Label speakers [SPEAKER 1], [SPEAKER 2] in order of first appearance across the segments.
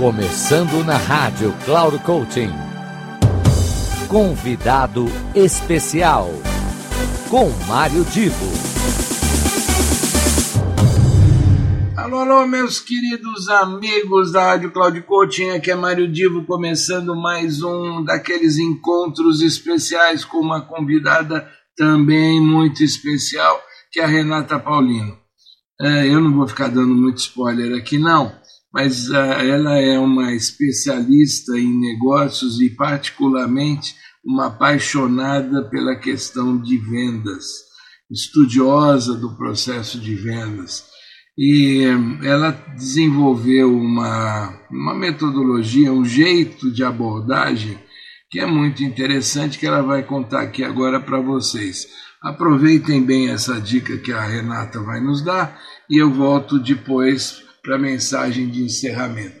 [SPEAKER 1] Começando na rádio Cloud Coaching. Convidado especial com Mário Divo.
[SPEAKER 2] Alô, meus queridos amigos da Rádio Cloud Coaching, aqui é Mário Divo começando mais um daqueles encontros especiais com uma convidada também muito especial, que é a Renata Paulino. eu não vou ficar dando muito spoiler aqui, não mas eh, ela é uma especialista em negócios e, particularmente, uma apaixonada pela questão de vendas, estudiosa do processo de vendas. E eh, ela desenvolveu uma, uma um jeito de abordagem que é muito interessante, que ella vae contar aqui agora para vocês. Aproveitem bem essa dica que a Renata vae nos dar e eu volto depois mensagem de encerramento.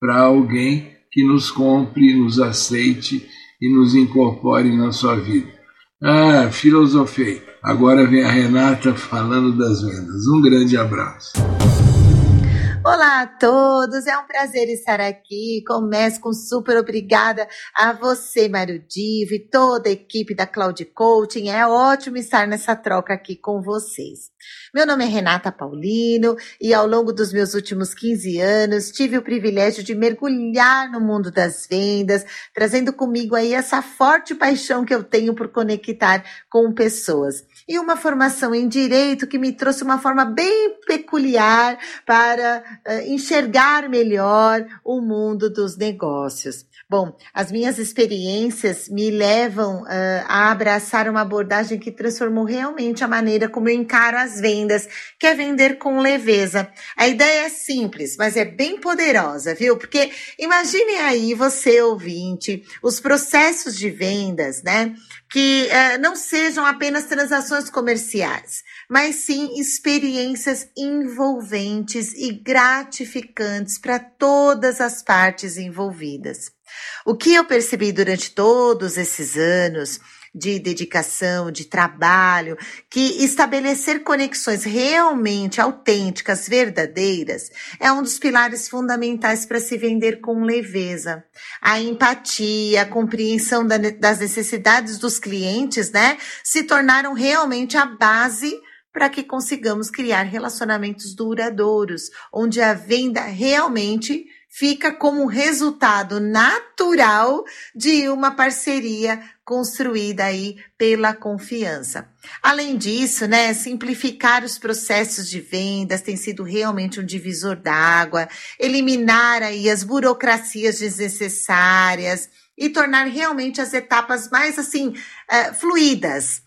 [SPEAKER 2] para alguém que nos compre, nos aceite e nos incorpore na sua vida. Ah, filosofei. Agora vem a Renata falando das vendas. Um grande abraço.
[SPEAKER 3] Olá a todos, é um prazer estar aqui. Começo com super obrigada a você, mario Divo, e toda a equipe da Cloud Coaching. É ótimo estar nessa troca aqui com vocês. Meu nome é Renata Paulino e ao longo dos meus últimos quinze annos tive o privilégio de mergulhar no mundo das vendas, trazendo commigo ahi essa forte paixão que eu tenho por conectar com pessoas. E uma formação em direito que me trouxe uma forma bem peculiar para Eh, enxergar melhor o mundo dos negócios. Bom, as minhas experiências me levam eh, a abraçar uma abordagem que transformou realmente a maneira como eu encaro as vendas, que é vender com leveza. A ideia é simples, mas é bem poderosa, viu? Porque imagine aí você, ouvinte, os processos de vendas, que não sejam apenas transações comerciais, mas sim experiências envolventes e gratificantes para todas as partes envolvidas. O que eu percebi durante todos esses anos de dedicação, de trabalho, que estabelecer conexões realmente autênticas, verdadeiras, é um dos pilares fundamentais para se vender com leveza. A empatia, a compreensão das necessidades dos clientes, né, se tornaram realmente a base para que consigamos criar relacionamentos duradouros, onde a venda realmente fica como um resultado natural de uma parceria construída aí pela confiança. Além disso, né, simplificar os processos de vendas tem sido realmente um divisor d'água, eliminar aí as burocracias desnecessárias e tornar realmente as etapas mais assim eh, fluidas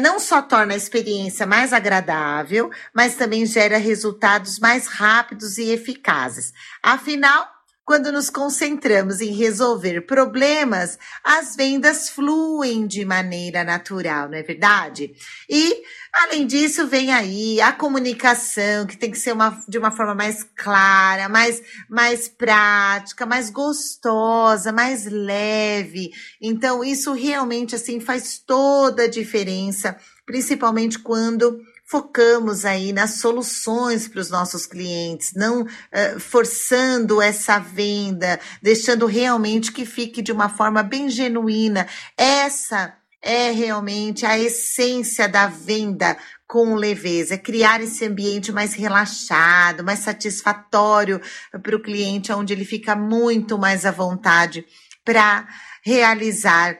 [SPEAKER 3] Não só torna a experiência mais agradável, mas também gera resultados mais rápidos e eficazes. Afinal, Quando nos concentramos em resolver problemas, as vendas fluem de maneira natural, não é verdade? E, além disso, vem aí a comunicação, que tem que ser de uma forma mais clara, mais, mais prática, mais gostosa, mais leve. Então, isso realmente, assim, faz toda a diferença, principalmente quando focamos aí nas soluções para os nossos clientes, não eh, forçando essa venda, deixando realmente que fique de uma forma bem genuína. Essa é realmente a essência da venda com leveza, criar esse ambiente mais relaxado, mais satisfatório para o cliente, onde ele fica muito mais à vontade para realizar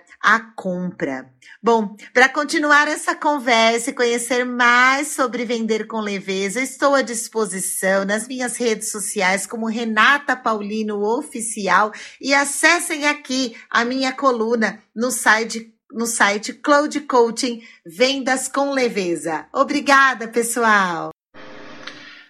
[SPEAKER 3] compra. Bom, para continuar essa conversa e conhecer mais sobre vender com leveza, estou à disposição nas minhas redes sociaes como Renata Paulino official e accessem aqui a minha coluna no site no site Coaching Vendas com Leveza. Obrigada, pessoal.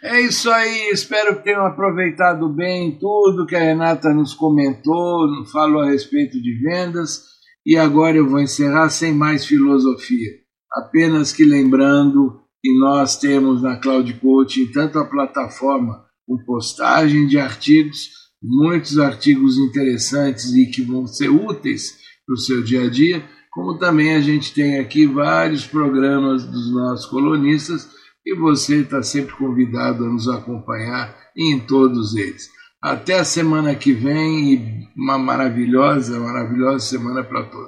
[SPEAKER 2] É isso aí, espero que tenham aproveitado bem tudo que a Renata nos comentou, falou a respeito de vendas. E agora eu vou encerrar sem mais philosophia apenas que lembrando que nós temos na Cloud Coaching tanto a plataforma com postagem de artigos, muitos artigos interessantes e que vão ser úteis no seu dia a dia, como também a gente tem aqui vários programas dos nossos colonistas e você está sempre convidado a nos acompanhar e em todos eles. Até a semana que vem e uma maravilhosa, maravilhosa semana pra todos.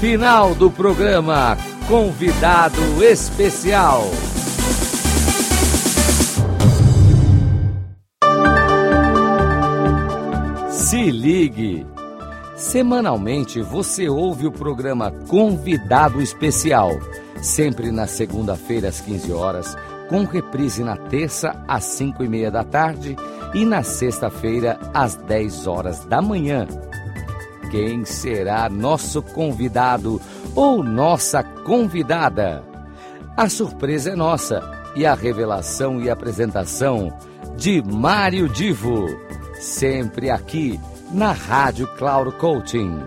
[SPEAKER 1] Final do programa Convidado Especial. Se ligue. Semanalmente você ouve o programa Convidado Especial, sempre na segunda-feira às 15 horas com reprise na terça às cinco e meia da tarde e na sexta-feira às dez horas da manhã. Quem será nosso convidado ou nossa convidada? A surpresa é nossa e a revelação e apresentação de Mário Divo, sempre aqui na Rádio Cloud Coaching.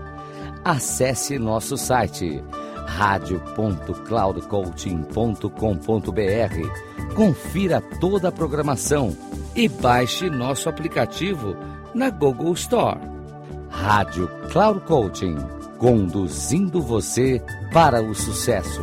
[SPEAKER 1] Acesse nosso site br confira toda a programação e baixe nosso aplicativo na Google Store. Rádio Cloud Coaching, conduzindo você para o sucesso.